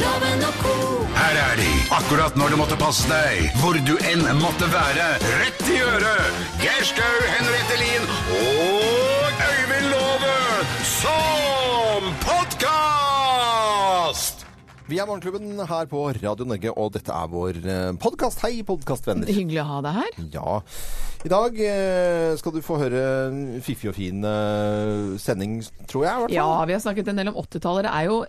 Loven og co. Her er de, akkurat når du måtte passe deg, hvor du enn måtte være. Rett i øret! Geir Skau, Henriette Lien og Øyvind Låve som podkast! Vi er Morgenklubben her på Radio Norge, og dette er vår podkast. Hei, podkastvenner. Hyggelig å ha deg her. Ja. I dag eh, skal du få høre en fiffig og fin eh, sending, tror jeg. i Ja, vi har snakket en del om 80-tallet. Det er jo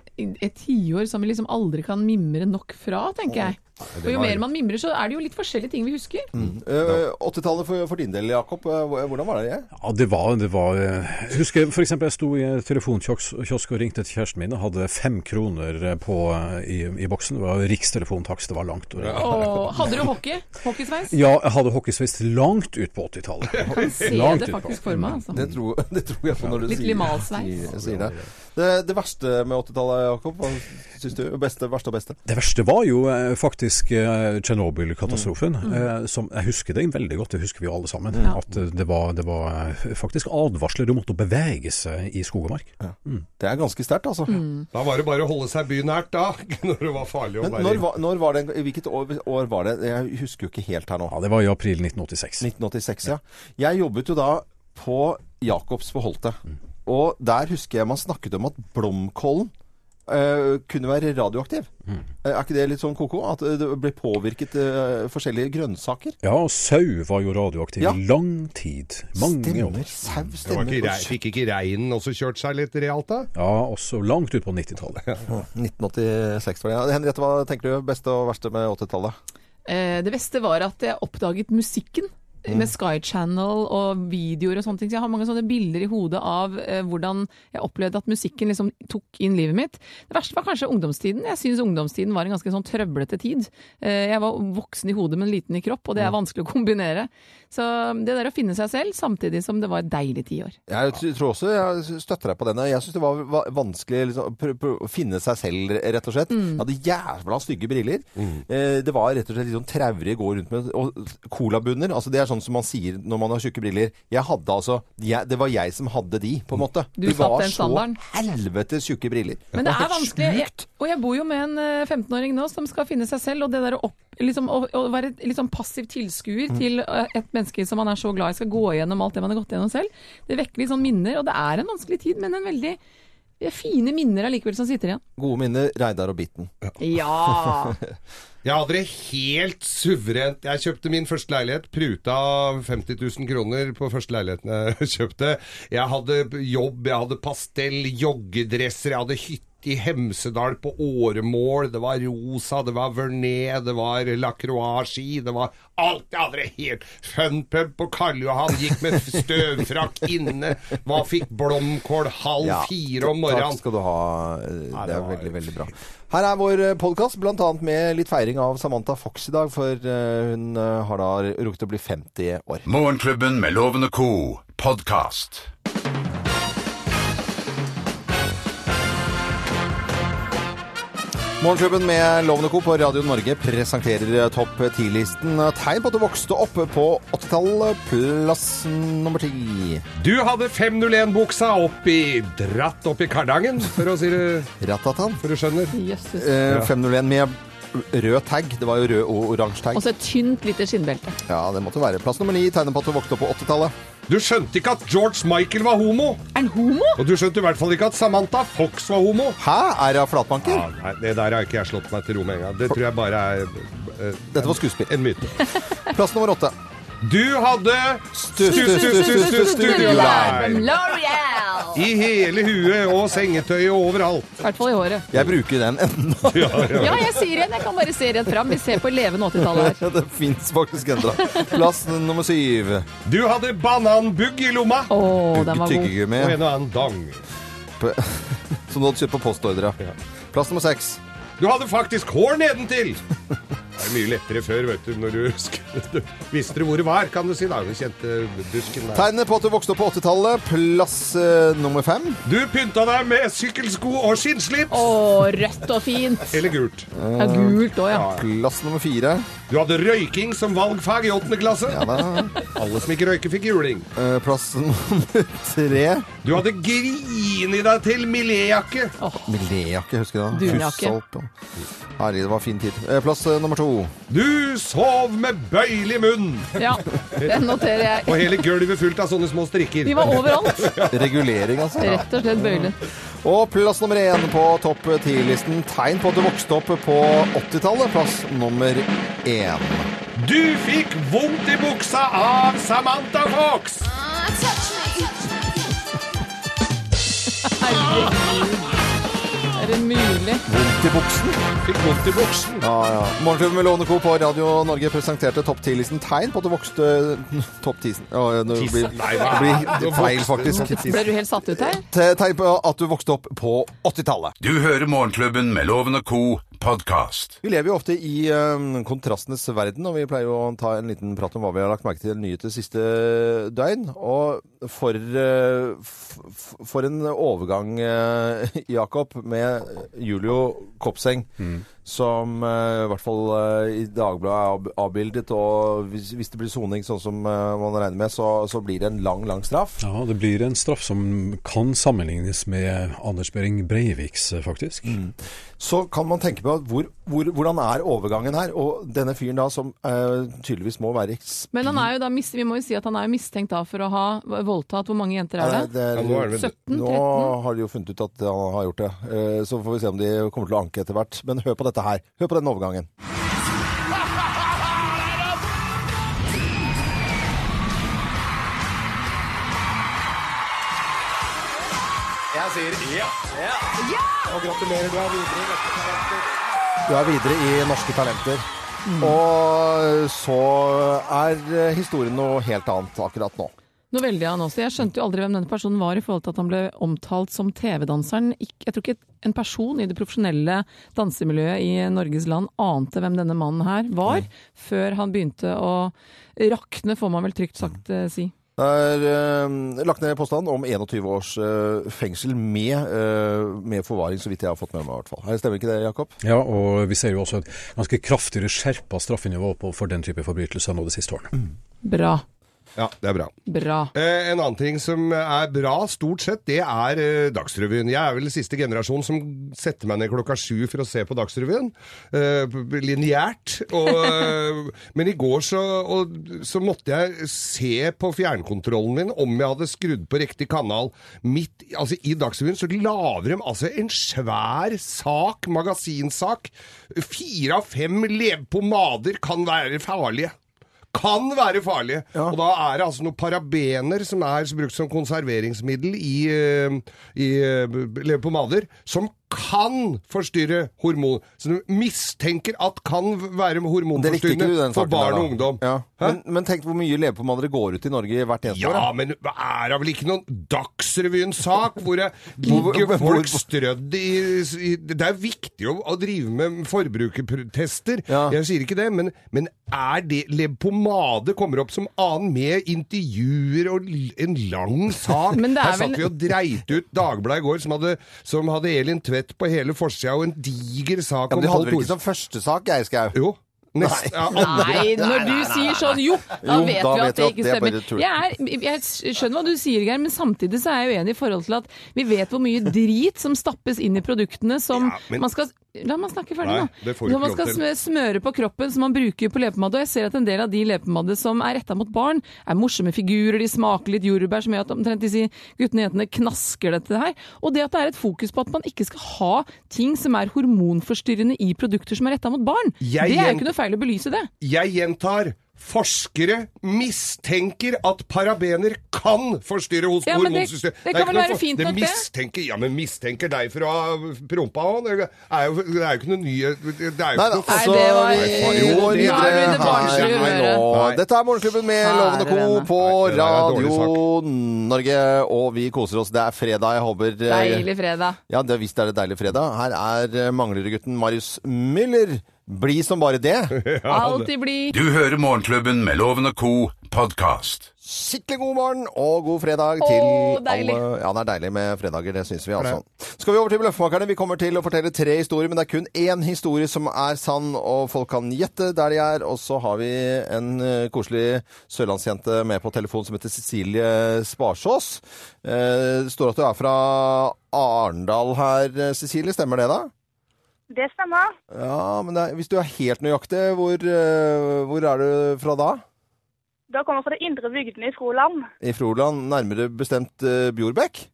et tiår som vi liksom aldri kan mimre nok fra, tenker jeg. Og jo mer man mimrer, så er det jo litt forskjellige ting vi husker. Eh, 80-tallet for, for din del, Jakob. Hvordan var det? Ja, det var, det var Jeg husker f.eks. jeg sto i telefonkiosk og ringte til kjæresten min og hadde fem kroner på, i, i boksen. Det var rikstelefontakst, det var langt. Og, Og hadde du hockey? Hockeysveis? ja, jeg hadde hockeysveis langt ut på 80-tallet. Kan se det faktisk for meg, altså. Det tror, det tror jeg på når du sier, sier det. Det. Det verste med 80-tallet, Jakob? Hva syns du? Beste, verste og beste? Det verste var jo eh, faktisk eh, Tsjernobyl-katastrofen. Mm. Mm. som Jeg husker det veldig godt, det husker vi jo alle sammen. Ja. At det var, det var faktisk advarsler om å bevege seg i skog og mark. Det er ganske sterkt, altså. Mm. Da var det bare å holde seg bynært da, når det var farlig å Men være når, var- når var det, hvilket år, år var det? Jeg husker jo ikke helt her nå. Ja, Det var i april 1986. 1986, ja. Jeg jobbet jo da på Jacobs på Holte. Og der husker jeg man snakket om at blomkålen Uh, kunne være radioaktiv. Eh, er ikke det litt sånn ko-ko? At eh, det ble påvirket uh, forskjellige grønnsaker? Ja, og sau var jo radioaktiv Ja. i lang tid. Mange år. Stemmer. Sau stemmer. ikke, rei- fikk ikke reinen også kjørt seg litt realt da? Ja, også langt ut på 90-tallet. 1986 var det. Ja. Henriette, hva tenker du? Beste og verste med 80-tallet? Eh, Det beste var at jeg oppdaget musikken. Med Sky Channel og videoer og sånne ting. Så jeg har mange sånne bilder i hodet av eh, hvordan jeg opplevde at musikken liksom tok inn livet mitt. Det verste var kanskje ungdomstiden. Jeg syns ungdomstiden var en ganske sånn trøblete tid. Eh, jeg var voksen i hodet, men liten i kropp, og det er vanskelig å kombinere. Så det der å finne seg selv, samtidig som det var et deilig tiår. Jeg tror også jeg støtter deg på denne. Jeg syns det var vanskelig liksom, å finne seg selv, rett og slett. Jeg hadde jævla stygge briller. Eh, det var rett og slett litt sånn traurig å gå rundt med. Og colabunner, altså det er sånn som man sier når man har tjukke briller. Jeg hadde altså jeg, Det var jeg som hadde de, på en måte. Du det var så helvetes tjukke briller. Men det er vanskelig. Jeg, og jeg bor jo med en eh, 15-åring nå som skal finne seg selv, og det der å, opp, liksom, å, å være liksom sånn passiv tilskuer til eh, et menneske som man er så glad i skal gå gjennom alt det man har gått gjennom selv, det vekker litt sånn minner, og det er en vanskelig tid, men en veldig det er fine minner allikevel som sitter igjen. Gode minner, Reidar og Bitten. Ja! Jeg hadde det helt suverent. Jeg kjøpte min første leilighet, pruta 50 000 kroner på første leiligheten jeg kjøpte. Jeg hadde jobb, jeg hadde pastell, joggedresser, jeg hadde hytte i Hemsedal på åremål. Det var rosa, det var Vernet, det var Lacroix-ski, det var alt. det hadde helt Funpub på Karl Johan, gikk med støvfrakk inne, hva fikk blomkål halv Ja, fire om Takk morgenen. skal du ha. Eh, Det det er var- veldig, veldig bra. Her er vår podkast, bl.a. med litt feiring av Samantha Fox i dag. For eh, hun eh, har da rukket å bli 50 år. Morgenklubben med Lovende co. podkast. Morgenklubben med Lovende Co. på Radio Norge presenterer eh, topp 10-listen. Tegn på at du vokste opp på 80-tallet. Plass nummer ti. Du hadde 501-buksa oppi dratt oppi kardangen, for å si det Ratatan. for du skjønner. Jøsses. Eh, 501 med rød tag. Det var jo rød og oransje tag. Og så et tynt lite skinnbelte. Ja, det måtte være. Plass nummer ni. Tegner på at du vokste opp på 80-tallet. Du skjønte ikke at George Michael var homo! En homo? Og du skjønte i hvert fall ikke at Samantha Fox var homo! Hæ? Er hun flatbanker? Ja, nei, Det der har ikke jeg slått meg til ro med engang. Det tror jeg bare er uh, Dette var skuespill. en myte. Plass nummer åtte. Du hadde Stu- stu- stu- stu- stu- Studio Live. L'Oreal! I hele huet og sengetøyet og overalt. I hvert fall i håret. Jeg bruker den ennå. Ja, jeg sier igjen. Jeg kan bare se rett fram. Vi ser på levende 80-tallet her. Det fins faktisk ennå. Plass nummer syv. Du hadde bananbugg i lomma! Å, den var god. Tyggegummi. Og en og annen dang. Som du hadde kjøpt på postordre. Plass nummer seks. Du hadde faktisk hår nedentil! Det er mye lettere før, vet du, når du skal Visste du hvor det var, kan du si da? Den kjente busken der. Tegnet på at du vokste opp på 80-tallet. Plass eh, nummer fem. Du pynta deg med sykkelsko og skinnslips! Å, rødt og fint. Eller gult. Ja, gult òg, ja. Plass nummer fire. Du hadde røyking som valgfag i åttende klasse. Ja, da. Alle som ikke røyker, fikk juling. Eh, Plass nummer tre. Du hadde grini deg til miléjakke. Miléjakke, husker du det? Dunjakke. Herlig, det var fin tid. Eh, Plass eh, nummer to. Du sov med bøylig munn. ja. Den noterer jeg. Og hele gulvet fullt av sånne små strikker. De var overalt. Regulering, altså. Rett og slett bøylig. Og plass nummer én på topp ti-listen. Tegn på at du vokste opp på 80-tallet. Plass nummer én. Du fikk vondt i buksa av Samantha Fox. Er det mulig? Vondt i buksen. Fikk vondt i buksen. Ja, ja. Morgenklubben med Lovende Co. på Radio Norge presenterte topp 10-listen tegn på at du vokste Topp 10 ja, det blir, det blir feil, faktisk. Ble du helt satt ut her? Tegn på at du vokste opp på 80-tallet. Du hører Morgenklubben med Loven og Co. podkast. Vi lever jo ofte i eh, kontrastenes verden, og vi pleier jo å ta en liten prat om hva vi har lagt merke til nyheter siste døgn. Og for, uh, for en overgang, uh, Jakob, med Julio Kopseng, som uh, i hvert fall i Dagbladet er avbildet. Og hvis, hvis det blir soning sånn som man regner med, så, så blir det en lang, lang straff. Ja, det blir en straff som kan sammenlignes med Anders Behring Breiviks, faktisk. faktisk. Så kan man tenke på hvor, hvor, hvordan er overgangen her? Og denne fyren da som uh, tydeligvis må være Men han er jo da, mis- vi må jo si at han er mistenkt da for å ha voldtatt. Hvor mange jenter er Ja, det? det er- Ja, nå er det 17? 13? Nå har de jo funnet ut at han har gjort det. Uh, Så får vi se om de kommer til å anke etter hvert. Men hør på dette her. Hør på den overgangen. Jeg sier ja. Og gratulerer, du er videre i Talenter. Du er videre i Norske Talenter. Og så er historien noe helt annet akkurat nå. Noe veldig annet også. Jeg skjønte jo aldri hvem denne personen var i forhold til at han ble omtalt som TV-danseren. Jeg tror ikke en person i det profesjonelle dansemiljøet i Norges land ante hvem denne mannen her var, før han begynte å rakne, får man vel trygt sagt eh, si. Det er eh, lagt ned påstand om 21 års eh, fengsel med, eh, med forvaring, så vidt jeg har fått med meg i hvert fall. Her Stemmer ikke det, Jakob? Ja, og vi ser jo også et ganske kraftigere skjerpa straffenivå på for den type forbrytelser nå de siste årene. Bra. Ja, det er bra. Bra. Eh, en annen ting som er bra, stort sett, det er eh, Dagsrevyen. Jeg er vel siste generasjon som setter meg ned klokka sju for å se på Dagsrevyen. Eh, Lineært. Eh, men i går så, og, så måtte jeg se på fjernkontrollen min om jeg hadde skrudd på riktig kanal. Midt, altså I Dagsrevyen så lager de altså en svær sak, magasinsak. Fire av fem levepomader kan være farlige kan være farlige. Og da er det altså noen parabener som er brukt som konserveringsmiddel i, i, i eh, leverpomader, som kan forstyrre hormon. Så du mistenker at kan være hormonforstyrrende for barn og ungdom. Ja. Men, men tenk hvor mye levepomader det går ut i Norge hvert eneste år. Ja, men er det vel ikke noen Dagsrevyen-sak hvor det ligger folk strødd i, i Det er viktig å, å drive med forbrukertester. Ja. Jeg sier ikke det, men, men er det Leppepomade kommer opp som annen med intervjuer og en lang sak? Men det er Her satt vel- vi og dreit ut Dagbladet i går, som hadde, som hadde Elin Tvedt på hele forsida, og en diger sak Ja, men om de Halvt vel ikke som første sak, Geir Skau? Jo. Nest, ja. Nei, når du sier sånn, jo, da Jo, vet da vi vet at det ikke det er stemmer. tull. Jeg, er, jeg skjønner hva du sier, Geir, men samtidig så er jeg uenig i forhold til at vi vet hvor mye drit som stappes inn i produktene som Ja, men- man skal La meg snakke ferdig, Nei, da. ikke man skal smøre på kroppen som man bruker på leppepomade. Og jeg ser at en del av de leppepomade som er retta mot barn, er morsomme figurer, de smaker litt jordbær, som gjør at omtrent disse guttene og jentene knasker dette her. Og det at det er et fokus på at man ikke skal ha ting som er hormonforstyrrende i produkter som er retta mot barn. Jeg det er jo ikke noe feil å belyse det. Jeg gjentar. Forskere mistenker at parabener kan forstyrre hos Ja, hormonsystemet. det- det kan vel være for- fint det nok, det. Ja, men mistenker deg for å ha prompa òg? Det, er jo- ikke noe nye Det er jo ikke noe altså, det var- vi Jo, det- videre er. Dette er Morgenklubben med Lovende Co. på Radio Norge, og vi koser oss. Det er fredag, jeg håper eh, Deilig fredag. Ja, det, visst er det deilig fredag. Her er Manglerudgutten Marius Müller Bli som bare det. Alltid blid. Du hører Morgenklubben med Loven og co. podkast. Skikkelig god morgen og god fredag til deilig. alle. Ja, det er deilig med fredager, det syns vi altså. Skal vi over til Bløffmakerne? Vi kommer til å fortelle tre historier, men det er kun én historie som er sann, og folk kan gjette der de er. Og så har vi en eh, koselig sørlandsjente med på telefon som heter Cecilie Sparsås. Eh, det står at du er fra Arendal her, eh, Cecilie. Stemmer det, da? Det stemmer. Ja, men det er, hvis du er helt nøyaktig, hvor, eh, hvor er du fra da? Da kommer jeg fra det indre bygdene i Froland. I Froland, nærmere bestemt uh, Bjorbekk?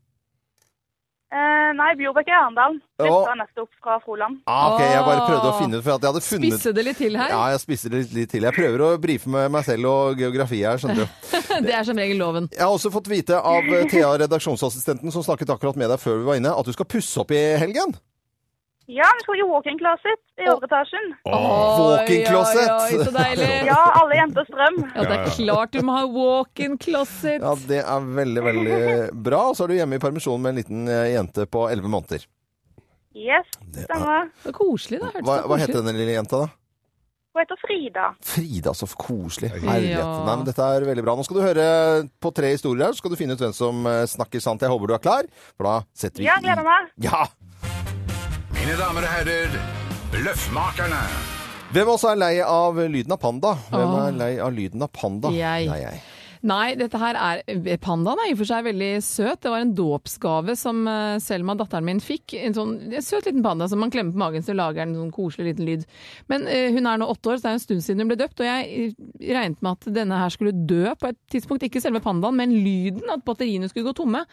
Eh, nei, Bjorbekk er Arendal. Flytta nettopp fra Froland. Ah, ok, jeg bare prøvde å finne ut, for at jeg hadde funnet... Spisse det litt til her. Ja, jeg spisser det litt, litt til. Jeg prøver å brife med meg selv og geografi her, skjønner du. Det er som regel loven. Jeg har også fått vite av eh, Thea, redaksjonsassistenten, som snakket akkurat med deg før vi var inne, at du skal pusse opp i helgen. Ja, vi skal i walk-in closet i overetasjen. Walk-in closet. Oi, oi, så deilig. Ja, alle jenters drøm. Ja, det er klart du må ha walk-in closet. Ja, det er veldig, veldig bra. Og så er du hjemme i permisjon med en liten eh, jente på 11 måneder. Yes, det stemmer. Så koselig, da. Hva, hva heter denne lille jenta, da? Hun heter Frida. Frida, så koselig. Ja. Herlighet. Nei, men dette er veldig bra. Nå skal du høre på tre historier her, så skal du finne ut hvem som eh, snakker sant. Jeg håper du er klar, for da setter vi Ja, gleder meg. Ja! Mine damer og herrer, Løffmakerne. Hvem også er lei av lyden av panda? Hvem er lei av lyden av panda? Jeg. Nei, jeg. Nei, dette her er Pandaen er i og for seg veldig søt. Det var en dåpsgave som eh, Selma, datteren min, fikk. En sånn en søt liten panda som man klemmer på magen så lager den en sånn koselig liten lyd. Men eh, hun er nå åtte år, så det er en stund siden hun ble døpt. Og jeg eh, regnet med at denne her skulle dø på et tidspunkt. Ikke selve pandaen, men lyden. At batteriene skulle gå tomme.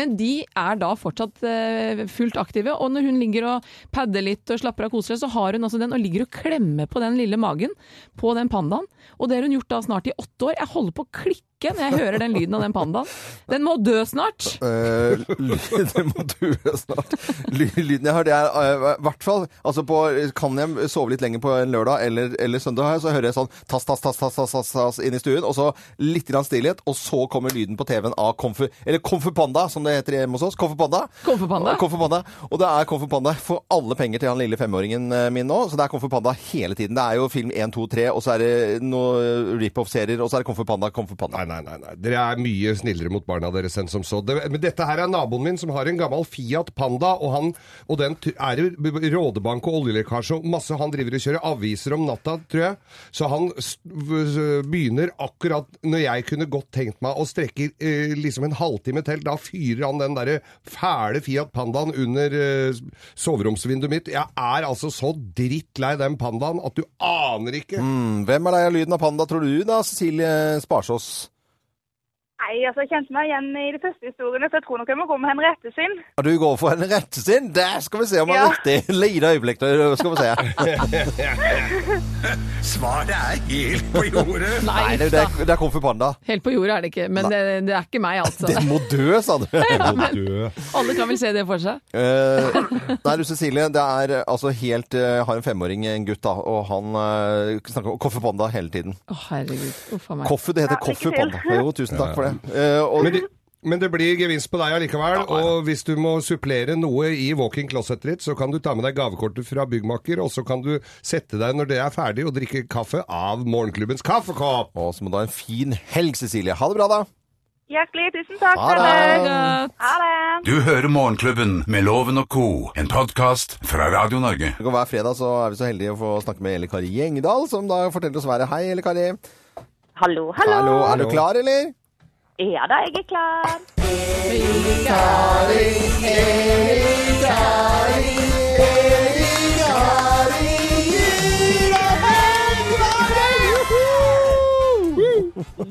Men de er da fortsatt eh, fullt aktive. Og når hun ligger og padder litt og slapper av og koser seg, så har hun altså den og ligger og klemmer på den lille magen på den pandaen. Og det har hun gjort da snart i åtte år. Jeg holder på å klikke når jeg hører den lyden av den pandaen. Den må dø snart. Uh, lyden må dø snart. Ly- Lyden jeg har, det er i i hvert fall altså på, Kan jeg sove litt lenger på en lørdag eller, eller søndag, her, så hører jeg sånn tass, tass, tass, tass, tass, tass, tass inn i stuen, og så litt grann stillhet, og så kommer lyden på TV-en av Komfu Eller Komfu Panda, som det heter hjemme hos oss. Komfu Panda. Komfu-panda. Komfu Panda. Og det er Komfu Panda for alle penger til han lille femåringen eh, min nå, så det er Komfu Panda hele tiden. Det er jo film 1, 2, 3, og så er det noen rip-off-serier, og så er det Komfu Panda, Komfu Panda. Nei, nei, nei, nei. Dere er mye snillere mot barna deres enn som så. Det, men dette her er naboen min som har en gammel Fiat Panda, og, han, og den er b- rådebank og oljelekkasje og masse. Han driver og kjører aviser om natta, tror jeg. Så han begynner akkurat når jeg kunne godt tenkt meg å strekke eh, liksom en halvtime til. Da fyrer han den derre fæle Fiat Pandaen under eh, soveromsvinduet mitt. Jeg er altså så drittlei den pandaen at du aner ikke. Mm, Hvem er lei av lyden av panda, tror du da, Cecilie Sparsås? Nei, altså, jeg kjente meg igjen i de første historiene, så jeg tror nok jeg må gå med Henriette sin. Ja, Du går for en rette sin? Der skal vi se om han Ja. er riktig. Lite øyeblikk, da skal vi se. Svaret er helt på jordet. Nei, Nei, det, det, er, det er Kung Fu Panda. Helt på jordet er det ikke, men det, det er ikke meg, altså. Den må dø, sa du. Alle kan vel se det for seg. Uh, nei, du Cecilie, det er altså helt uh, Har en femåring, en gutt, da, og han uh, snakker om Koffe Panda hele tiden. Å, herregud. Uff a meg. Koffe, det heter Ja, Koffe. Panda. Jo, tusen takk for det. Eh, og, Men det, men det blir gevinst på deg allikevel. Og hvis du må supplere noe i walk-in closetet ditt, så kan du ta med deg gavekortet fra byggmaker, og så kan du sette deg når det er ferdig, og drikke kaffe av morgenklubbens kaffekopp. og så må du ha en fin helg, Cecilie. Ha det bra, da. Hjertelig tusen takk. Ha det. Ha det. Du hører Morgenklubben med Loven og co., en podkast fra Radio Norge. Og Hver fredag så er vi så heldige å få snakke med Elle Kari Gjengdal, som da forteller oss været. Hei, Elle Kari. Hallo, hallo. Hallo, er du klar, eller? Ja da, jeg er klar.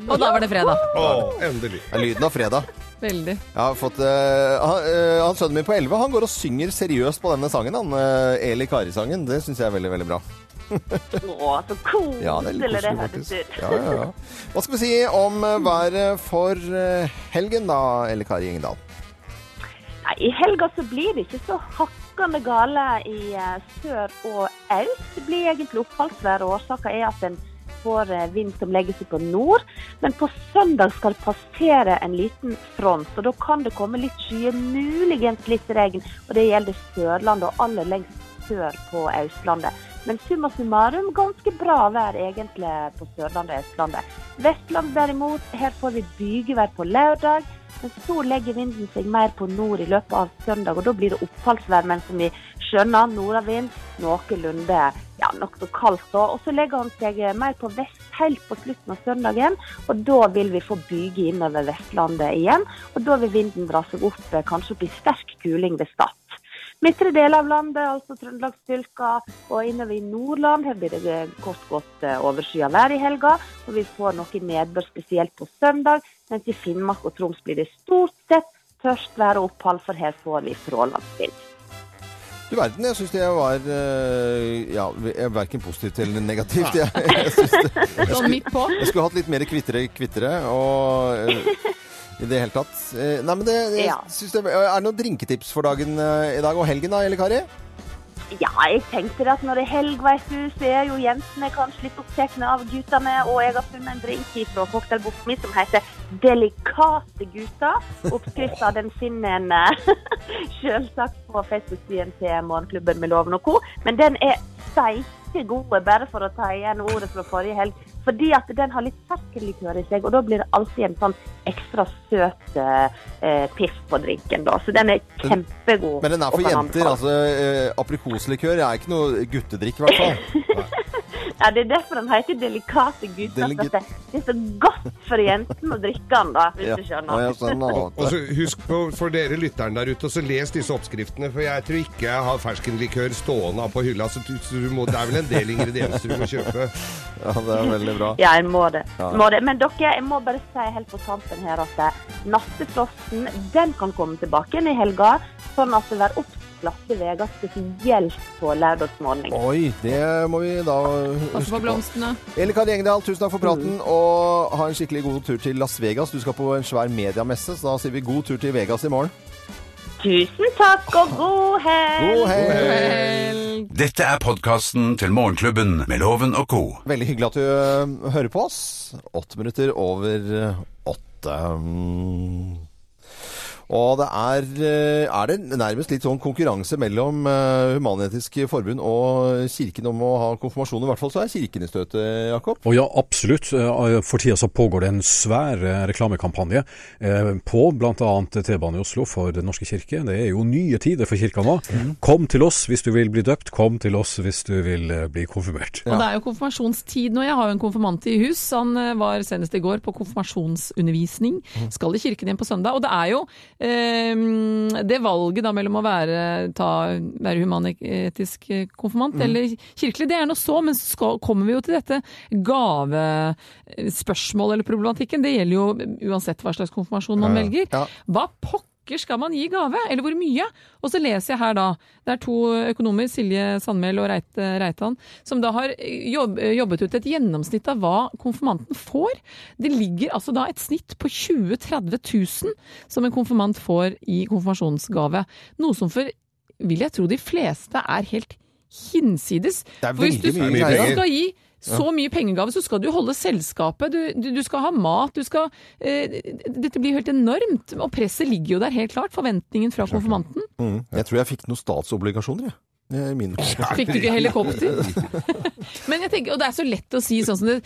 Og da var det fredag. Å, endelig. Det er lyden av fredag. Veldig. Jeg har fått eh, han, eh, han Sønnen min på 11 han går og synger seriøst på denne sangen. Han, uh, Eli Kari-sangen. Det syns jeg er veldig veldig bra. Å, så koselig Ja, det er litt koselig, hørtes faktisk. ut. Ja, ja, ja. Hva skal vi si om eh, været for eh, helgen, da, Eli Kari Ingedal? Nei, I helga så blir det ikke så hakkende gale i eh, sør og øst. Det blir egentlig oppholdsvær. og Årsaken er at en får eh, vind som legger seg på nord. Men på søndag skal det passere en liten front, og da kan det komme litt skyer, muligens litt regn. Og det gjelder Sørlandet og aller lengst sør på Østlandet. Men summa summarum ganske bra vær egentlig på Sørlandet og Østlandet. Vestland derimot, her får vi bygevær på lørdag. Men så legger vinden seg mer på nord i løpet av søndag, og da blir det oppfallsvær. Men som vi skjønner, nordavind noenlunde ja, nokså kaldt. Og så legger han seg mer på vest helt på slutten av søndagen, og da vil vi få byge innover Vestlandet igjen. Og da vil vinden dra seg opp, eh, kanskje opp i sterk kuling ved Stad. Midtre del av landet, altså Trøndelagsfylka og innover i Nordland, her blir det kort godt overskya overskyet vær i helga. Og vi får noe nedbør spesielt på søndag, mens i Finnmark og Troms blir det stort sett tørst vær og opphold, for her får vi frålandsvind. Du verden, jeg syns det var eh, ja, verken positivt eller negativt. Jeg, jeg, det, jeg, skulle, jeg skulle hatt litt mer kvittere kvittere og eh, i det hele tatt. Eh, Nei, men det, jeg Ja. det Er det noen drinketips for dagen eh, i dag og helgen da, Elle Kari? Ja, jeg tenkte det at når det er helg, vet du, så er jo jentene kanskje litt opptatt av guttene. Og jeg har funnet en drink fra cocktailboka mi som heter Delikate gutter. Oppskrifta den finner en selvsagt på Facebook-siden til Morgenklubben med Loven og co. Men den er steike god, bare for å ta igjen ordet fra forrige helg. Fordi at den har litt ferskenlikør i seg, og da blir det alltid en sånn ekstra søt eh, piff på drinken. da. Så den er kjempegod. Men den er for jenter. altså eh, Aprikoslikør er ikke noe guttedrikk, i hvert fall. Ja, Det er derfor den heter Delikate gutter. Delik det, det er så godt for jentene å drikke den, da, hvis Ja. du Ja, skjønner. Ja, skjønner. Og så Husk på, for dere lytteren der ute, så les disse oppskriftene. For jeg tror ikke jeg har ferskenlikør stående på hylla. Så du, du må, det er vel en del ingredienser du må kjøpe. Ja, det er veldig bra. Ja, jeg må det. Ja. må det. Men dere, jeg må bare si helt på tampen her at eh, nattefrosten den kan komme tilbake igjen i helga. Sånn at det er opp glatte veier, spesielt på lørdagsmorgen. Oi, det må vi da huske på på. blomstene. Eli Kari Engdahl, tusen takk for praten, og ha en skikkelig god tur til Las Vegas. Du skal på en svær mediamesse, så da sier vi god tur til Vegas i morgen. Tusen takk og god helg! God helg! Helg. Dette er podkasten til Morgenklubben med Loven og co. Veldig hyggelig at du hører på oss. Åtte minutter over åtte. Og det er, er det nærmest litt sånn konkurranse mellom ø, Human-Etisk Forbund og Kirken om å ha konfirmasjon. I hvert fall så er Kirken i støtet, Jakob. Og ja, absolutt. Eh, For tida så pågår det en svær eh, reklamekampanje eh, på bl.a. T-banen i Oslo for Den norske kirke. Det er jo nye tider for kirka nå. Kom til oss hvis du vil bli døpt, kom til oss hvis du vil eh, bli konfirmert. Og det er jo konfirmasjonstid nå. Jeg har jo en konfirmant i hus. Han eh, var senest i går på konfirmasjonsundervisning. Skal i kirken igjen på søndag. Og det er jo eh, det valget da mellom å være, ta, være humanetisk konfirmant konfirmant eller kirkelig, det er nå så. Men så kommer vi jo til dette gavespørsmålet eller problematikken. Det gjelder jo uansett hva slags konfirmasjon man velger. Hva pokker skal man gi gave, eller hvor mye? Og så leser jeg her da, det er to økonomer, Silje Sandmæl og Reite, Reitan, som da har jobb, jobbet ut et gjennomsnitt av hva konfirmanten får. Det ligger altså da et snitt på 20 000-30 000 som en konfirmant får i konfirmasjonsgave. Noe som for, vil jeg tro, de fleste er helt hinsides. Det er veldig mye penger. Så mye pengegave, så skal du holde selskapet, du, du, du skal ha mat, du skal eh, Dette blir helt enormt. Og presset ligger jo der helt klart. Forventningen fra konfirmanten. Mm. Jeg tror jeg fikk noen statsobligasjoner, jeg. Eh, Min. Fikk du ikke helikopter? Men jeg tenker, og det er så lett å si sånn som det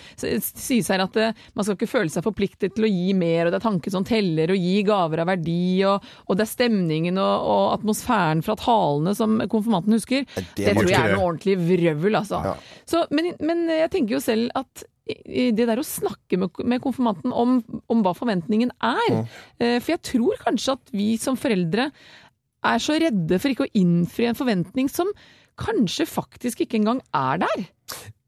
sies her, at eh, man skal ikke føle seg forpliktet til å gi mer, og det er tanken som teller, og gi gaver av verdi, og, og det er stemningen og, og atmosfæren fra talene som konfirmanten husker. det Det, tror jeg er noe ordentlig vrøvl, altså. Ja. Så, men, men jeg tenker jo selv at det der å snakke med, med konfirmanten om, om hva forventningen er. Mm. For jeg tror kanskje at vi som foreldre er så redde for ikke å innfri en forventning som kanskje faktisk ikke engang er der.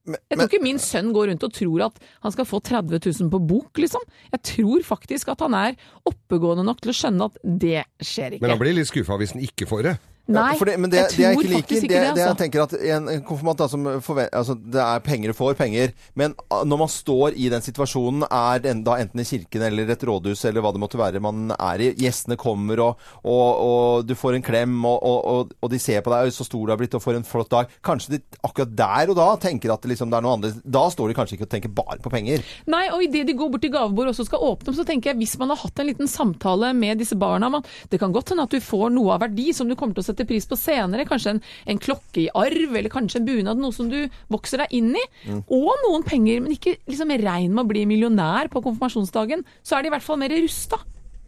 Men, Jeg tror ikke min sønn går rundt og tror at han skal få 30 000 på bok, liksom. Jeg tror faktisk at han er oppegående nok til å skjønne at det skjer ikke. Men han blir litt skuffa hvis han ikke får det. Nei, det, men det, jeg det jeg tror ikke det, ikke det, jeg altså. tenker at en, en konfirmant da, som forvent, altså, Det er penger og får penger, men ah, når man står i den situasjonen, er det da enten i kirken eller et rådhus eller hva det måtte være man er i, gjestene kommer og, og, og du får en klem og, og, de ser på deg, så stor du har blitt og får en flott dag. Kanskje de akkurat der og da tenker at det, liksom, det er noe annet. Da står de kanskje ikke og tenker bare på penger. Nei, og idet de går bort til gavebord og også skal åpne dem, så tenker jeg hvis man har hatt en liten samtale med disse barna man, Det kan godt hende at du får noe av verdi som du kommer til å sette setter pris på senere. Kanskje en, en klokke i arv, eller kanskje en bunad. Noe som du vokser deg inn i. Og noen penger, men ikke liksom regn med å bli millionær på konfirmasjonsdagen. Så er de i hvert fall mer rusta.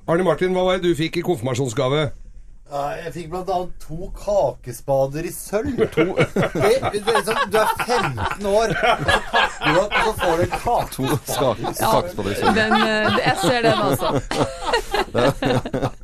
Arne Martin, hva var det du fikk i konfirmasjonsgave? Jeg fikk blant annet to kakespader i sølv. To. Det, det, er du er 15 år, så du opp, og så får du en kake. To skakespadder i sølv. Den, eh, jeg ser den, altså.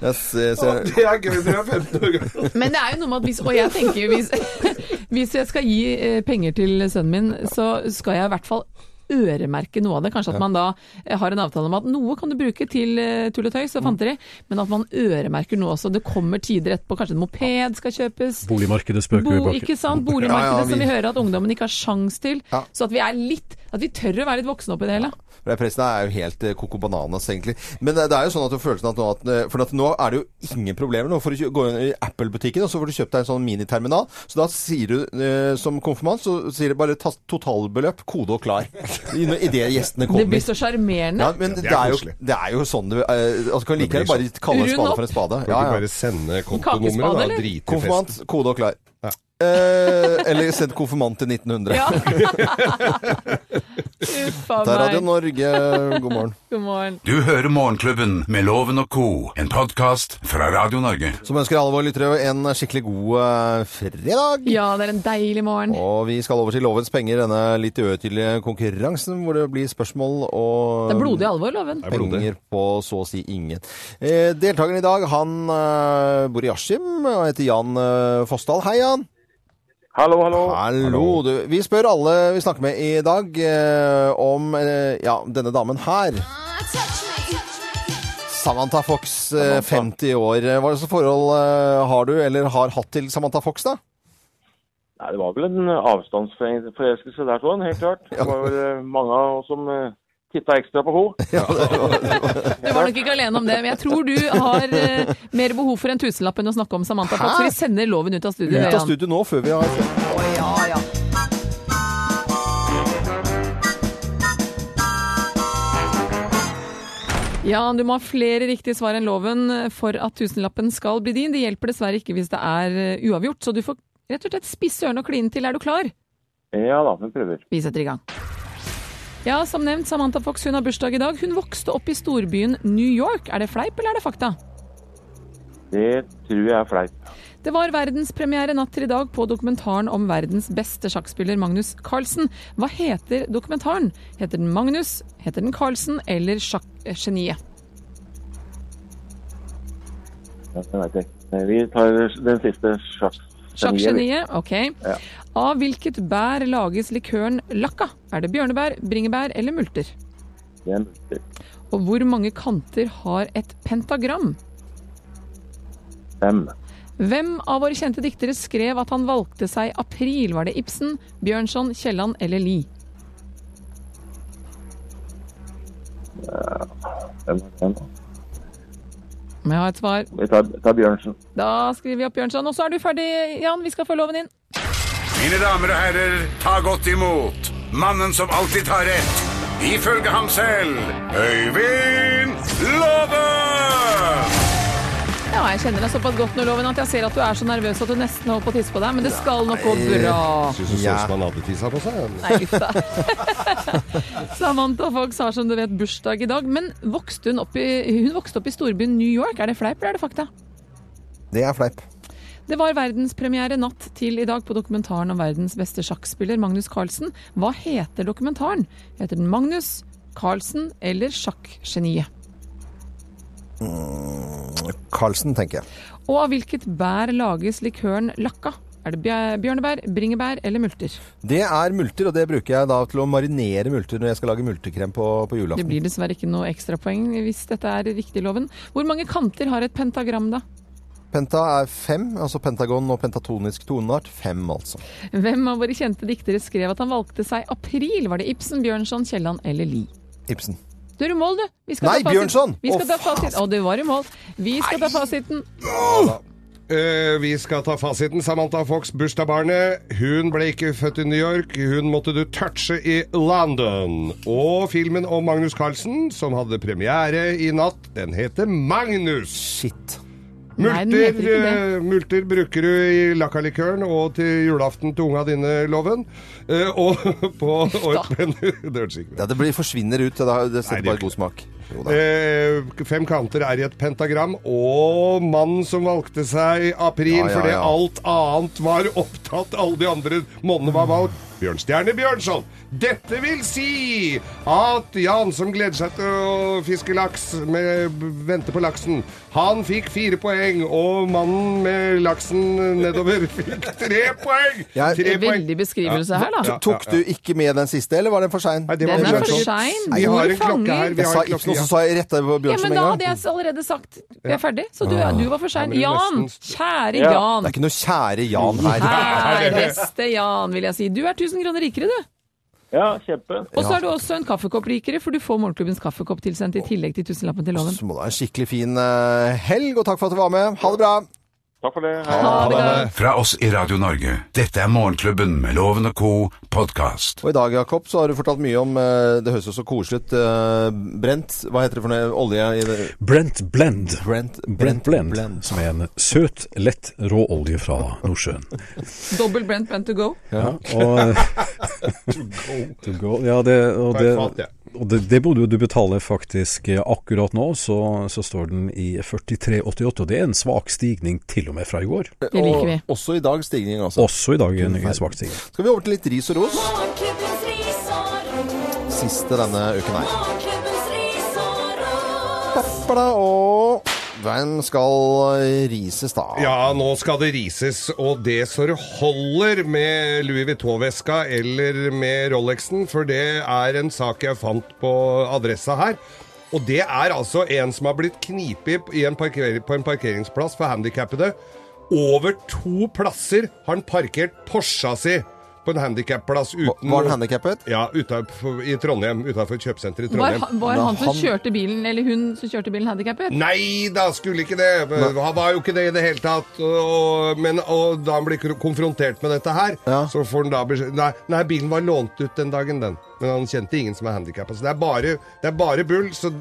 Jeg ser, ser, Det er gøy når du er 15 år gammel. Men det er jo noe med at hvis Og jeg tenker jo hvis, hvis jeg skal gi eh, penger til sønnen min, så skal jeg i hvert fall øremerke noe av det. Kanskje at man da eh, har en avtale om at noe kan du bruke til eh, tull og tøys og fanteri, men at man øremerker noe også. Det kommer tider etterpå, kanskje en moped skal kjøpes. Boligmarkedet spøker Bo, ikke sant? Boligmarkedet Ja, ja, vi- som vi hører at ungdommen ikke har sjans til. Ja. Så at vi er litt At vi tør å være litt voksne oppi det hele. Ja. det Pressen er jo helt eh, koko bananas, egentlig. Men det er jo sånn at du følelsen at nå, at, for at nå er det jo ingen problemer. Nå får du gå inn i Apple-butikken, og så får du kjøpt deg en sånn miniterminal. Så da sier du som konfirmant, så sier du bare totalbeløp, kode og klar. I- Idet gjestene Det blir så sjarmerende. Ja, men det det er jo, det er jo sånn du eh, altså, Kan like blir gjerne bare kalle en spade for en spade. Ja, ja. bare sende kontonummeret, da? Drite i Konfirmant, festen. kode og klar. Ja. Eh, eller send konfirmant til 1900. Ja. Det er Radio meg. Norge, god morgen. God morgen. Du hører Morgenklubben med Loven og co., en podkast fra Radio Norge. Som ønsker alle våre lyttere en skikkelig god eh, fredag. Ja, det er en deilig morgen. Og vi skal over til Lovens penger, denne litt uøytidelige konkurransen hvor det blir spørsmål og Det er blodig alvor, Loven. er blodig. penger på så å si ingen. Eh, deltakeren i dag, han eh, bor i Askim og heter Jan eh, Fossdal. Hei, Jan. Hallo, hallo. Hallo. Du, vi spør alle vi snakker med i dag eh, om eh, ja, denne damen her. Samantha Fox, eh, 50 år. Hva slags forhold eh, har du, eller har hatt til Samantha Fox, da? Nei, det var vel en avstandsforelskelse der, sånn, helt klart. Det var vel eh, mange av oss som titta ekstra på henne. Du var nok ikke alene om det, men jeg tror du har eh, mer behov for en tusenlapp enn å snakke om Samantha Fox. Hæ? Vi sender loven ut av studio. Ut av Jan. studio nå, før vi har Å, ja, ja. Ja, du må ha flere riktige svar enn loven for at tusenlappen skal bli din. Det hjelper dessverre ikke hvis det er eh, uavgjort, så du får rett og slett spisse ørene og kline til. Er du klar? Ja da, vi prøver. Vi setter i gang. Ja, som nevnt, Samantha Fox hun har bursdag i dag. Hun vokste opp i storbyen New York. Er det fleip, eller er det fakta? Det tror jeg er fleip. Det var verdenspremiere natt til i dag på dokumentaren om verdens beste sjakkspiller Magnus Carlsen. Hva heter dokumentaren? Heter den Magnus, heter den Carlsen eller Sjakkgeniet? Jeg ikke. Vi tar den siste sjakk. Sjakkgeniet, ok. Ja. Av hvilket bær lages likøren lakka? Er det bjørnebær, bringebær eller multer? Det er multer. Og hvor mange kanter har et pentagram? Fem. Hvem av våre kjente diktere skrev at han valgte seg april? Var det Ibsen, Bjørnson, Kielland eller Lie? Hvem var den? da? Må jeg ha et svar? Vi tar, tar Bjørnsen. Da skriver vi opp Bjørnson. Og så er du ferdig, Jan. Vi skal få loven inn. Mine damer og herrer, ta godt imot mannen som alltid tar rett, ifølge ham selv, Øyvind Låve! Ja, jeg kjenner deg såpass godt nå, Loven, at jeg ser at du er så nervøs at du nesten holder på å tisse på deg. Men det skal nok gå bra. Syns du så ut som han hadde tissa på seg. Nei, uff da. Samantha Fox har som du vet bursdag i dag. Men vokste hun, i, hun vokste opp i storbyen New York. Er det fleip eller er det fakta? Det er fleip. Det var verdenspremiere natt til i dag på dokumentaren om verdens beste sjakkspiller, Magnus Carlsen. Hva heter dokumentaren? Heter den Magnus, Carlsen eller Sjakkgeniet? Carlsen, tenker jeg. Og av hvilket bær lages likøren lakka? Er det bjørnebær, bringebær eller multer? Det er multer, og det bruker jeg da til å marinere multer når jeg skal lage multekrem på, på Det blir dessverre ikke noe ekstrapoeng hvis dette er riktig, Loven. Hvor mange kanter har et pentagram, da? Penta er fem, altså pentagon og pentatonisk toneart. Fem, altså. Hvem av våre kjente diktere skrev at han valgte seg april? Var det Ibsen, Bjørnson, Kielland eller Lie? Ibsen. Du er i mål, du. Vi skal Nei, Bjørnson! Vi skal Å, ta fasit. Å, du var i mål. Vi skal ta fasiten. Eh, vi skal ta fasiten. Samantha Fox, bursdagsbarnet. Hun ble ikke født i New York, hun måtte du touche i London. Og filmen om Magnus Carlsen, som hadde premiere i natt, den heter Magnus. Shit. Multer, Nei, eh, multer bruker du i lakkalikøren og til julaften til unga dine, Loven. Eh, og på og Det hørtes ikke bra Ja, det blir, forsvinner ut. Det, setter Nei, det bare god smak. Eh, fem kanter er i et pentagram, og mannen som valgte seg april Ja, ja, fordi alt annet var opptatt, alle de andre månedene var valgt, Bjørnstjerne Bjørnson. Dette vil si at Jan, som gleder seg til å fiske laks, med, vente på laksen, han fikk fire poeng, og mannen med laksen nedover fikk tre poeng! Ja, Tre poeng. Veldig beskrivelse her, da. Tok du ikke med den siste, eller var den for sein? Nei, det var Den er for sein. Hvor fanger? Jeg har sa ikke noe, ja. Så sa jeg retta på Ja, men da hadde jeg allerede sagt vi er ferdig, så du, du var for sein. Jan! Kjære Jan! Det er ikke noe kjære Jan her. Kjæreste Jan, vil jeg si. Du er 1000 kroner rikere, du. Ja, kjempe. Og så er du også en kaffekopp rikere, for du får Morgenklubbens kaffekopp tilsendt i tillegg til tusenlappen til loven. Så må du ha en skikkelig fin eh, helg, og takk for at du var med. Ha det bra. Takk for det. Hei. Ha det bra. Fra oss i Radio Norge. Dette er Morgenklubben med Loven og co. podkast. Og i dag, Jakob, så har du fortalt mye om eh, Det høres jo så koselig ut. eh, brent Hva heter det for noe? Olje i det? Brent Blend. Brent, Brent Blend, som er en søt, lett råolje fra Nordsjøen. Dobbel Brent Brent to go. Ja, og, to go. Ja, det, og et det, fat, ja. Og det, det må du, du betale faktisk eh, akkurat nå, så, så står den i 43,88, og det er en svak stigning til og med fra i går. Det liker vi. Og også i dag stigning, altså. Også i dag en en svak stigning. Skal vi over til litt ris og ros? Siste denne uken her. Pappa Og hvem skal rises da? Ja, nå skal det rises, og det så det holder med Louis Vuitton-veska eller med Rolexen, for det er en sak jeg fant på adressa her. Og det er altså en som har blitt knipet på en parkeringsplass for handikappede. Over to plasser har han parkert Porscha si på en handikapplass uten Var han handikappet? Ja, utenfor, i Trondheim. Utenfor et kjøpesenter i Trondheim. Var, var han som han- kjørte bilen, eller hun som kjørte bilen, handikappet? Nei da, skulle ikke det. Han var jo ikke det i det hele tatt. Og, men, og da han blir konfrontert med dette her, Ja. så får han da beskjed nei, nei, bilen var lånt ut den dagen, den. Men han kjente ingen som er handikappa. Så det er bare, det er bare bull. Så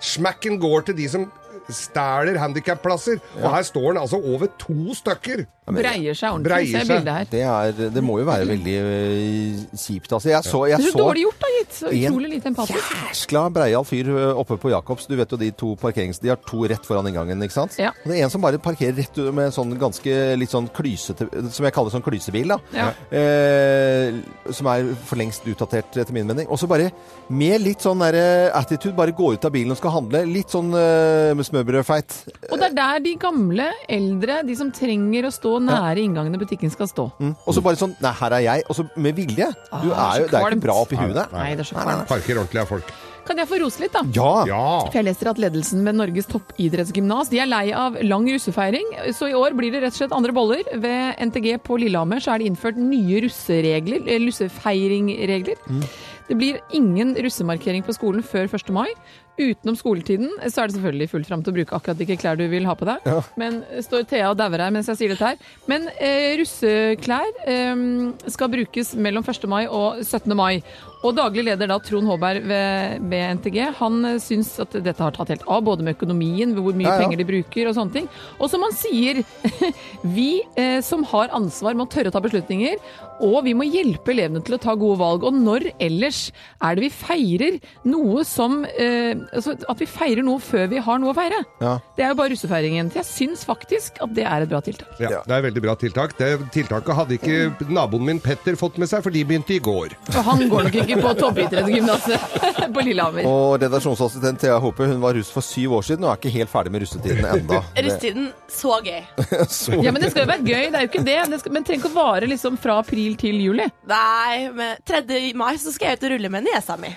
smacken går til de som stjeler handikapplasser. Og her står han altså over to stykker. Breier seg ordentlig, Breier ser seg. bildet her. Det, er, det må jo være veldig øh, kjipt. Altså, jeg så, jeg Det er så så dårlig gjort, da, gitt. Så utrolig lite empatisk. jæskla breial fyr øh, oppe på Jacobs. Du vet jo de to parkerings... De har to rett foran inngangen, ikke sant? Ja. Og det er en som bare parkerer rett ut med sånn ganske litt sånn klysete Som jeg kaller sånn klysebil, da. Ja. Eh, som er for lengst utdatert, etter min mening. Og så bare med litt sånn der attitude bare gå ut av bilen og skal handle. Litt sånn eh, smørbrødfeit. Og det er der de gamle, eldre, de som trenger å stå nære inngangen i butikken, skal stå. Mm. Og så bare sånn Nei, her er jeg. Og så med vilje. Du Ah, er jo, det er ikke bra oppi huet. Nei, Nei, det er så kvalmt. Parker ordentlig av folk. Kan jeg få rose litt, da? Ja! Ja. For jeg leser at ledelsen ved Norges toppidrettsgymnas de er lei av lang russefeiring. Så i år blir det rett og slett andre boller. Ved NTG på Lillehammer så er det innført nye russeregler, russefeiringregler. russefeiringregler. Det blir ingen russemarkering på skolen før 1. mai. Utenom skoletiden så er det selvfølgelig fullt fram til å bruke akkurat hvilke klær du vil ha på deg. Men eh, står Thea og dauer her mens jeg sier dette her. Men eh, russeklær eh, skal brukes mellom 1. mai og 17. mai. Og daglig leder da Trond Håberg ved, ved NTG, han eh, syns at dette har tatt helt av, både med økonomien, hvor mye Ja, ja. penger de bruker og sånne ting. Og som han sier, vi eh, som har ansvar må tørre å ta beslutninger, og vi må hjelpe elevene til å ta gode valg. Og når ellers er det vi feirer noe som eh, altså At vi feirer noe før vi har noe å feire? Ja. Det er jo bare russefeiringen. Jeg syns faktisk at det er et bra tiltak. Ja, det er et veldig bra tiltak. Det tiltaket hadde ikke naboen min Petter fått med seg, for de begynte i går. Og han går nok ikke på toppidrettsgymnaset på Lillehammer. Og redaksjonsassistent Thea Hope hun var russ for syv år siden og er ikke helt ferdig med russetiden enda. Russetiden, så gøy. Så- Ja, men det skal jo være gøy, det er jo ikke det. det skal, men trenger ikke å vare liksom fra april til juli. Nei, men 3. mai så skal jeg ut og rulle med niesa mi.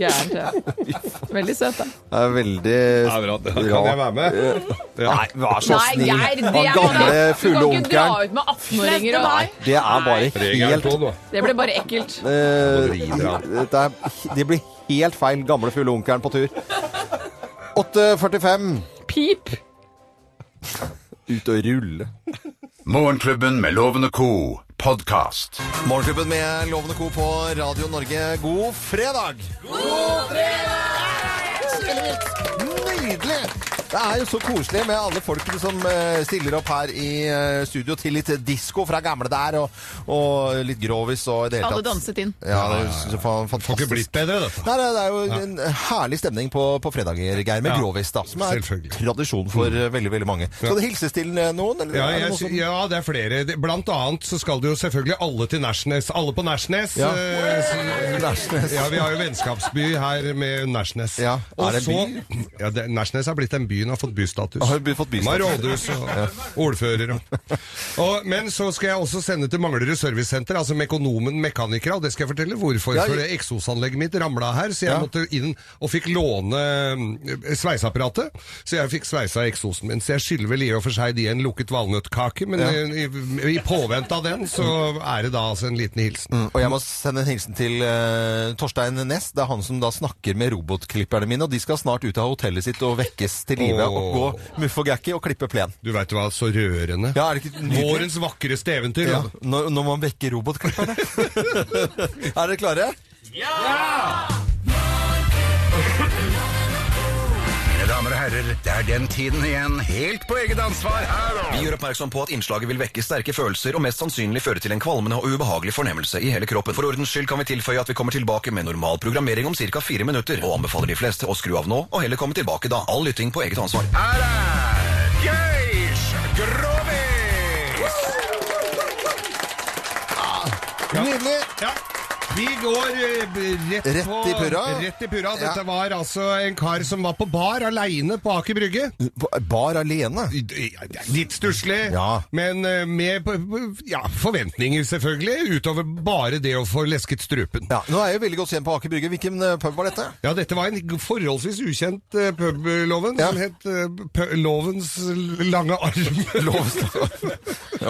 Gærent, ja. Veldig søt, da. Det er veldig Kan jeg være med? Nei, vær så snill. Han gamle, Du kan ikke dra ut med 18-åringer og Nei, Det er bare helt. Det ble bare ekkelt. eh, det, er, det blir helt feil. Gamle, fulle onkelen på tur. 8.45. Pip! Ut og rulle. Morgenklubben med Lovende co. podkast. Morgenklubben med Lovende Co. på Radio Norge. God fredag! God fredag! Nydelig! Det er jo så koselig med alle folkene som eh, stiller opp her i eh, studio til litt disko fra gamle der, og, og litt grovis og i det hele Alle danset inn. Ja, det er så fantastisk. Får ikke blitt bedre, dette. Nei, det er jo en herlig stemning på, på fredager, Geir, med Ja. grovis, da. Som er tradisjon for mm. veldig, veldig mange. Skal det hilses til eh, noen? Eller Ja, jeg, noe ja, det er flere. Blant annet så skal det jo selvfølgelig alle til Nærsnes. Alle på Nærsnes. Ja. eh, Nærsnes. Ja, vi har jo vennskapsby her med Nærsnes. Ja, er det en by? ja, det, Nærsnes har blitt en by, den har fått bystatus. Har fått bystatus. Har rådhus og ordfører og. og Men så skal jeg også sende til Manglerud servicesenter, altså Mekonomen Mekanikere, og det skal jeg fortelle hvorfor. Ja, For ja. eksosanlegget mitt ramla her, så jeg Ja. måtte inn og fikk låne eh, sveiseapparatet. Så jeg fikk sveisa eksosen min. Så jeg skylder vel i og for seg de en lukket valnøttkake, men Ja. i, i, i påvente av den, så er det da altså en liten hilsen. Mm, Og jeg må sende en hilsen til uh, Torstein Næss. Det er han som da snakker med robotklipperne mine. Og de skal snart ut av hotellet sitt og vekkes til live. Åh. Og gå muff og klippe plen. Du veit hva, så rørende. Ja, er det ikke? Vårens vakreste eventyr. Ja, når, når man vekker robotklipperne. er dere klare? Mine herrer, det er den tiden igjen, helt på eget ansvar her og Vi gjør oppmerksom på at innslaget vil vekke sterke følelser og mest sannsynlig føre til en kvalmende og ubehagelig fornemmelse i hele kroppen. For ordens skyld kan vi tilføye at vi kommer tilbake med normal programmering om ca. fire minutter, og anbefaler de fleste å skru av nå og heller komme tilbake da. All lytting på eget ansvar. Her er Geirs Grovis! Nydelig! Ja. Vi går eh, rett, Rett på, i purra. Rett i purra. Ja. Dette var altså en kar som var på bar aleine på Aker Brygge. Bar alene? Litt stusslig, Ja. men eh, med ja, forventninger selvfølgelig, utover bare det å få lesket strupen. Ja, nå er jeg veldig godt kjent på Aker Brygge. Hvilken eh, pub var dette? Ja, dette var en forholdsvis ukjent pub, Loven, Ja. som het Lovens lange arm. Lovens lange arm.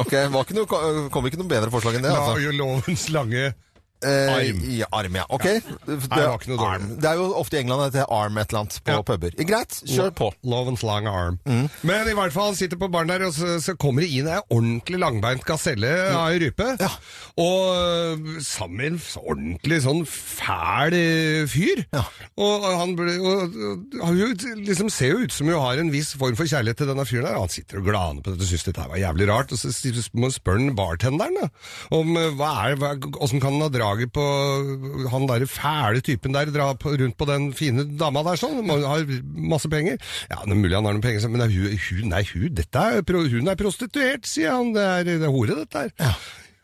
Ok, var ikke noe, kom ikke noe bedre forslag enn det, La, altså. jo, lovens lange Eh, Arm. Ja, arm, ja. Ok. Det, det det er jo ofte i England at det er arm et eller annet på Ja. puber. Greit, kjør på. Lovens long arm. Mm. Men i hvert fall, han sitter på baren der, og så, så kommer det inn ei ordentlig langbeint gaselle av ei rype. Ja. Og øh, sammen med en ordentlig sånn fæl øh, fyr. Ja. Og han ble, og, og, liksom ser jo ut som hun har en viss form for kjærlighet til denne fyren der. Han sitter og glaner på dette, syns dette var jævlig rart. Og så spør han bartenderen da, om øh, hva er, hva, hvordan kan han ha draget på han der fæle typen der, dra rundt på den fine dama der sånn, man har masse penger. Ja, det er mulig han har noen penger, men er hun, hun, nei, hun, dette er, hun er prostituert, sier han. Det er, det er hore, dette her.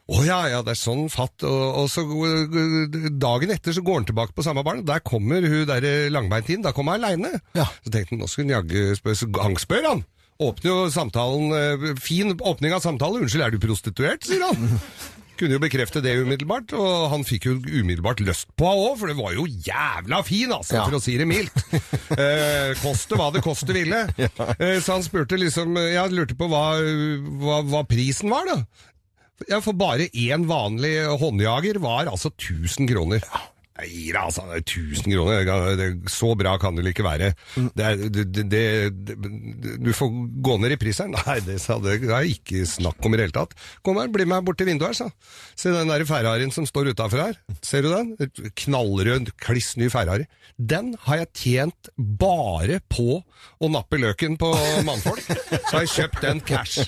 Å ja, ja, det er sånn fatt. Og, og så dagen etter så går han tilbake på samme barn, og der kommer hun der eh, langbeint inn. Da kommer hun aleine. Ja. Så tenkte han nå skulle han jaggu spørre, så han spør han. Åpner jo samtalen eh, Fin åpning av samtale. 'Unnskyld, er du prostituert?' sier han. Kunne jo bekrefte det umiddelbart, og han fikk jo umiddelbart lyst på henne òg, for det var jo jævla fin, altså, Ja. for å si det mildt. Eh, koste hva det koste ville. Eh, så han spurte liksom Jeg lurte på hva, hva, hva prisen var, da. Ja, For bare én vanlig håndjager var altså 1000 kroner. Nei deg, altså. det er 1000 kroner. Det Så bra kan det vel ikke være. Det er, det, det, du får gå ned i pris her. Nei, det, sa det, er ikke snakk om i det hele tatt. Kom her, bli med bort til vinduet her, sa Se den der Ferrarien som står utafor her. Ser du den? Knallrød, kliss ny Ferrari. Den har jeg tjent bare på å nappe løken på mannfolk. Så har jeg kjøpt den cash.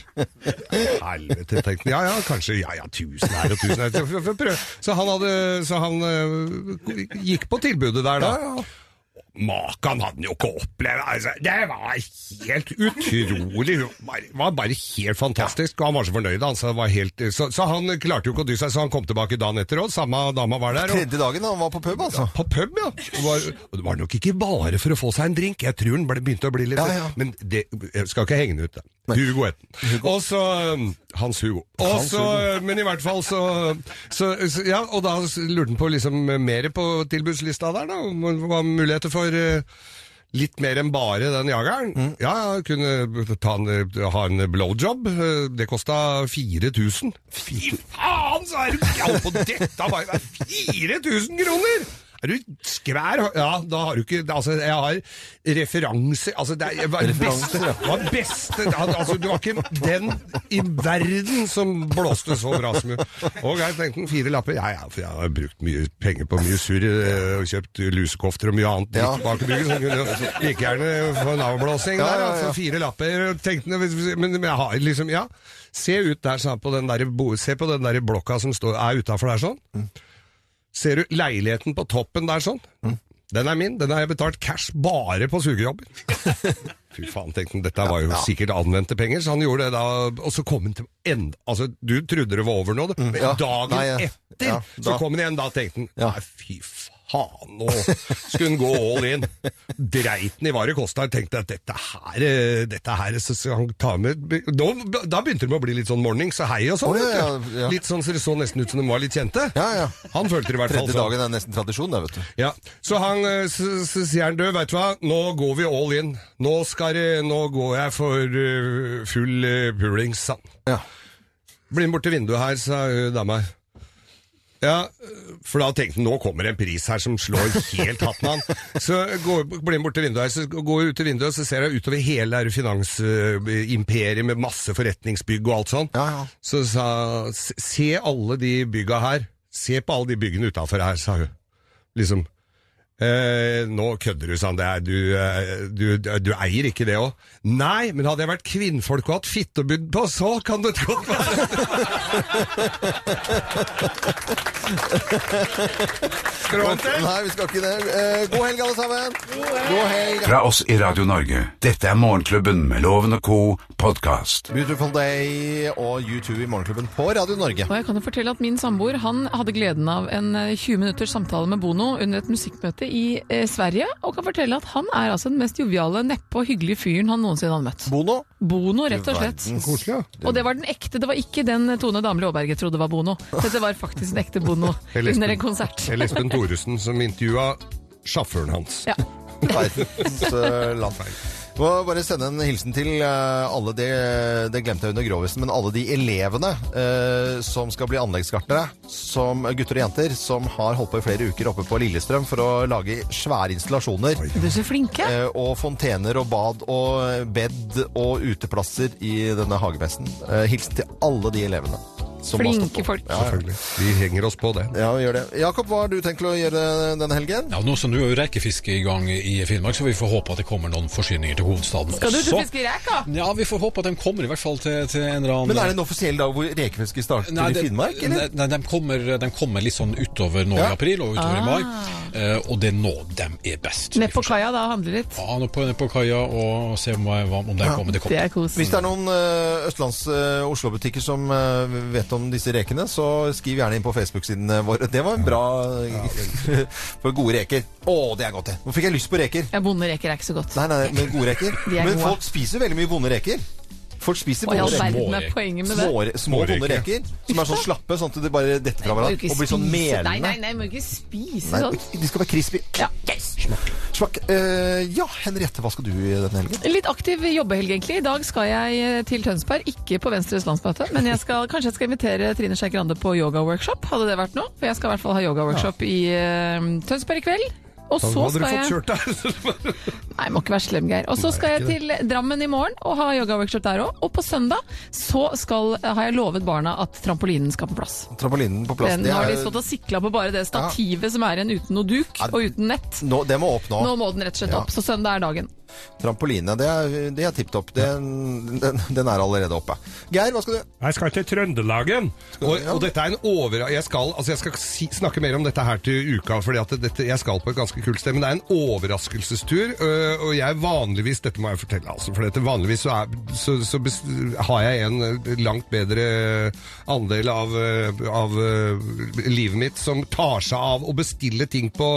Helvete, tenkte han. Ja ja, kanskje ja ja, tusen her og tusen her. Så, han, hadde, så han øh, gikk på tilbudet der, da. Makan hadde han jo ikke opplevd. Altså, det var helt utrolig. Det var- bare helt fantastisk. Og han var så fornøyd. Altså, var helt, så, så han klarte jo ikke å dy seg, så han kom tilbake dagen etter òg. Samme dama var der. Og, Tredje dagen han var på pub, altså. på pub, ja. Og, var, og det var nok ikke bare for å få seg en drink. Jeg tror den begynte å bli litt Ja, ja. Men det, jeg skal ikke henge den ut. Da. Hugo het den. Og så um, Hans Hugo. Også, Hans Hugo. men i hvert fall så, så, så Ja, og da lurte han på liksom mer på tilbudslista der, da. Om det var muligheter for eh, Litt mer enn bare den jageren. Mm. Ja, jeg kunne ta en, ha en blowjob. Eh, Det kosta 4000. Fy faen, så er det ja, på dette! Bare 4000 kroner! Er du skvær? Ja, da har du ikke Altså, jeg har referanser Altså, det er- var beste, var beste Altså, du var ikke den i verden som blåste så bra som hun. Og jeg tenkte fire lapper. Ja, ja, for jeg har brukt mye penger på mye surr eh, og kjøpt lusekofter og mye annet Ja. dritt bak i bygget, så kunne like gjerne få en avblåsing der, ja, ja. for fire lapper. Tenkte, men, men jeg har liksom, ja Se ut der, på den der, se på den der blokka som står, er utafor der sånn. Ser du leiligheten på toppen der sånn? Den er min. Den har jeg betalt cash bare på sugejobber. Fy faen, tenkte han. Dette var jo sikkert anvendte penger, så han gjorde det da. Og så kom han til enda Altså, du trodde det var over nå, du. Men ja. dagen Nei, etter Ja, så kom han igjen. Da tenkte han Ja. Nei, fy faen, nå skulle han gå all in. Dreit han i hva det kosta. Tenkte at dette her, eh, dette her så skal han ta med Da, Da begynte det med å bli litt sånn morning, så hei og sånn. Oh, ja, ja, ja. Litt sånn så det så nesten ut som de var litt kjente. Ja, ja. Han følte det i hvert fall Tredje sånn. dagen er nesten tradisjon, det, vet du. Ja, så han eh, så, så sier han, du, veit du hva, nå går vi all in. Nå, skal nå går jeg for eh, full pulings, sa han. Ja. Bli med bort til vinduet her, sa dama. Ja, for da tenkte han, nå kommer en pris her som slår helt hatten av. Så går, blir han bort til vinduet her, så går jeg ut til vinduet, så ser jeg utover hele det finansimperiet med masse forretningsbygg og alt sånn. Ja, ja. Så sa "Se- Se alle de bygga her. Se på alle de byggene utafor her, sa hun. Liksom. Eh, nå kødder du, sa han. Er, du, eh, du, du eier ikke det òg. Nei, men hadde jeg vært kvinnfolk og hatt fittebud på, så kan det godt være du? Nei, vi skal ikke det. Eh, god helg, alle sammen. God helg. Fra oss i Radio Norge. Dette er Morgenklubben med Loven og co. podkast. Beautiful Day og U2 i Morgenklubben på Radio Norge. Og jeg kan jo fortelle at Min samboer han hadde gleden av en eh, 20 minutters samtale med Bono under et musikkmøte i eh, Sverige, og kan fortelle at han er altså den mest joviale, neppe og hyggelige fyren han noensinne har møtt. Bono. Bono, rett og slett. Koselig, ja. Og det var den ekte, det var ikke den Tone Damli Aaberge trodde var Bono. Dette var faktisk den ekte Bono Jeg leste under en konsert. Eller Espen Thoresen som intervjua sjåføren hans. Ja. Verdens eh, land. Må bare sende en hilsen til eh, alle de det glemte jeg under grovisen, men alle de elevene eh, som skal bli anleggsgartnere, som gutter og jenter, som har holdt på i flere uker oppe på Lillestrøm for å lage svære installasjoner. Du er så flinke. Eh, og fontener og bad og bed og uteplasser i denne hagefesten. Eh, hilsen til alle de elevene. Som Flinke folk. Ja. Selvfølgelig. Vi henger oss på det. ja, vi gjør det. Jakob, hva har du tenkt å gjøre denne helgen? Ja, nå som du er rekefiske i gang i Finnmark, så vi får håpe at det kommer noen forsyninger til hovedstaden Skal du til og også. fiske reka? Ja, vi får håpe at de kommer i hvert fall til, til en eller annen Men er det en offisiell dag hvor rekefiske starter Nei, i Finnmark, eller? Nei, de kommer, de kommer litt sånn utover nå Ja. i april og utover i mai, Ah. eh, og det er nå de er best. Ned på kaia da handle litt. Ja, nå på, ned på kaia og se om, om de kommer. Det Det kommer. er kos. Hvis det er noen uh, Østlands-Oslo-butikker som eh, vet om disse rekene, så skriv gjerne inn på Facebook-siden vår. Det var en bra for gode reker. Å, det er godt, det. Nå fikk jeg lyst på reker. Ja, Bonde reker er ikke så godt. Nei, nei, men gode reker. Er Men gode. folk spiser veldig mye vonde reker. Folk spiser Og i all verden er Småreker. poenget med det. Små, små vonde reker som er sånn slappe, sånn at de bare detter fra hverandre og blir sånn melende. Nei, nei, nei, må ikke spise Nei, sånn. de skal være crispy. Ja. Yes. Smak. Uh, ja, Henriette, hva skal du i denne helgen? Litt aktiv jobbehelg, egentlig. I dag skal jeg eh, til Tønsberg, ikke på Venstres landsmøte. Men jeg skal, kanskje jeg skal invitere Trine Skei Grande på yogaworkshop. Hadde det vært noe? For jeg skal i hvert fall ha yogaworkshop i uh, Tønsberg i kveld. Og så skal jeg. Nei, må ikke være slem, Geir. Og så skal jeg til Drammen i morgen og ha yogaworkshop der òg. Og på søndag så skal, har jeg lovet barna at trampolinen skal på plass. Trampolinen på plass. Den det har de stått og sikla på bare det stativet som er igjen uten noe duk og uten nett. Nå, det må opp nå. Nå må den rett og slett Ja. opp. Så søndag er dagen. Trampoline, det er, det er tipp topp. Den, den, den er allerede oppe. Geir, hva skal du? Jeg skal til Trøndelagen. Og, og dette er en over... Jeg skal, altså jeg skal si, snakke mer om dette her til uka, for jeg skal på et ganske kult sted. Men det er en overraskelsestur, og jeg vanligvis Dette må jeg fortelle, altså. For dette, vanligvis så, er, så, så har jeg en langt bedre andel av, av livet mitt som tar seg av å bestille ting på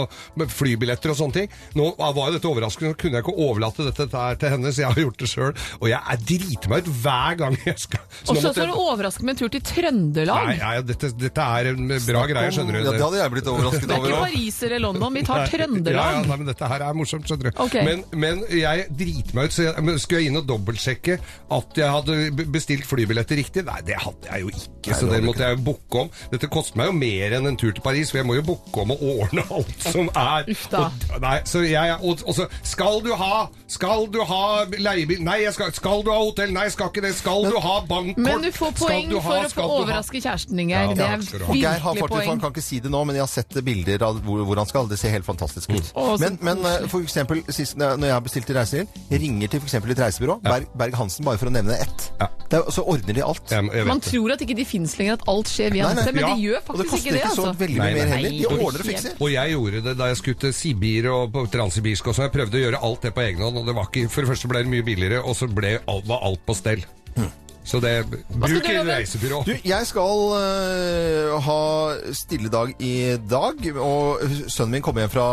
flybilletter og sånne ting. Nå var jo dette overraskende, så kunne jeg ikke overlate overlate dette her til henne, så jeg har gjort det sjøl. Og jeg er driter meg ut hver gang jeg skal Og så jeg- du overraske med en tur til Trøndelag. Nei, nei dette, dette er en bra greie, skjønner du. Ja, det hadde jeg blitt overrasket over. Det er ikke. Paris eller London, vi tar Nei, Ja, ja, nei, men dette her er morsomt, skjønner du. Okay. Men, men jeg driter meg ut, så jeg, skulle jeg inn og dobbeltsjekke at jeg hadde bestilt flybilletter riktig? Nei, det hadde jeg jo ikke, så det måtte jeg jo booke om. Dette koster meg jo mer enn en tur til Paris, for jeg må jo booke om og ordne alt som er. Uff da. Og, nei, så jeg, og, og så Skal du ha Skal du ha leiebil? Nei, jeg skal, skal du ha hotell? Nei, jeg skal ikke det. Skal du ha bankkort? Men du får poeng du ha- for å få overraske kjæresten din, Ja, Geir. Det er virkelig poeng. Og Geir har faktisk, han kan ikke si det nå, men jeg har sett bilder av hvor, hvor han skal. Det ser helt fantastisk ut. Å, Men, men eh, for eksempel, sist, når jeg har bestilt til reiser, ringer til for eksempel et reisebyrå, Berg, Berg-Hansen, bare for å nevne ett. Ja. Det er, så ordner de alt. Man det. tror at ikke de fins lenger, at alt skjer via nettet, men ja. de gjør Og det faktisk koster ikke ikke så altså. veldig mye mer heller. De ordner og fikser. Og jeg gjorde det da jeg skulle til Sibir og på transsibirsk og sånn. Jeg prøvde å gjøre alt det på egen hånd, og det var ikke For det første ble det mye billigere, og så ble, var alt på stell. Så det Bruk du, reisebyrå. Du, jeg skal uh, ha stilledag i dag, og sønnen min kommer hjem fra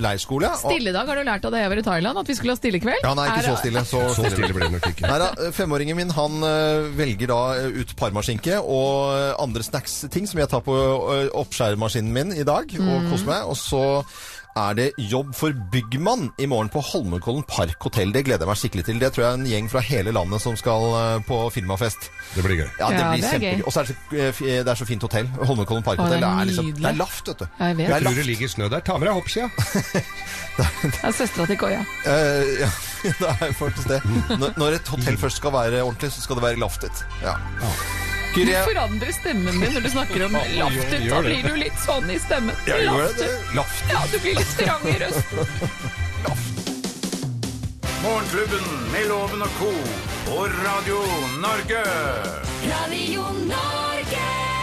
leirskole. Stilledag har du lært av da jeg var i Thailand, at vi skulle ha stillekveld. Ja, nei, ikke Er- så stille. Så, Så stille ble det nok ikke. Nei da, femåringen min han eh, velger da eh, ut parmaskinke og andre snacks-ting som jeg tar på oppskjæremaskinen min i dag og koser meg. Og så er det jobb for byggmann i morgen på Holmenkollen Park hotell. Det gleder jeg meg skikkelig til. Det tror jeg er en gjeng fra hele landet som skal eh, på firmafest. Det blir gøy. Ja, det Ja, blir det er kjempegøy. gøy. Og så er det, så, eh, så fint hotell. Holmenkollen Park hotell. er Det er, liksom, det er laft, vet du. Jeg vet. Det er Tror det ligger snø der. Ta med deg hoppskia. Det er søstera til Koya. Uh, ja, det er faktisk det. Når, når et hotell først skal være ordentlig, så skal det være laftet. Ja. Du forandrer stemmen din når du snakker om laftet. Da blir du litt sånn i stemmen. jeg gjør det. Laft. Ja, du blir litt strang i røsten. laft. Morgenklubben med Loven og co. på Radio Norge. Radio Norge.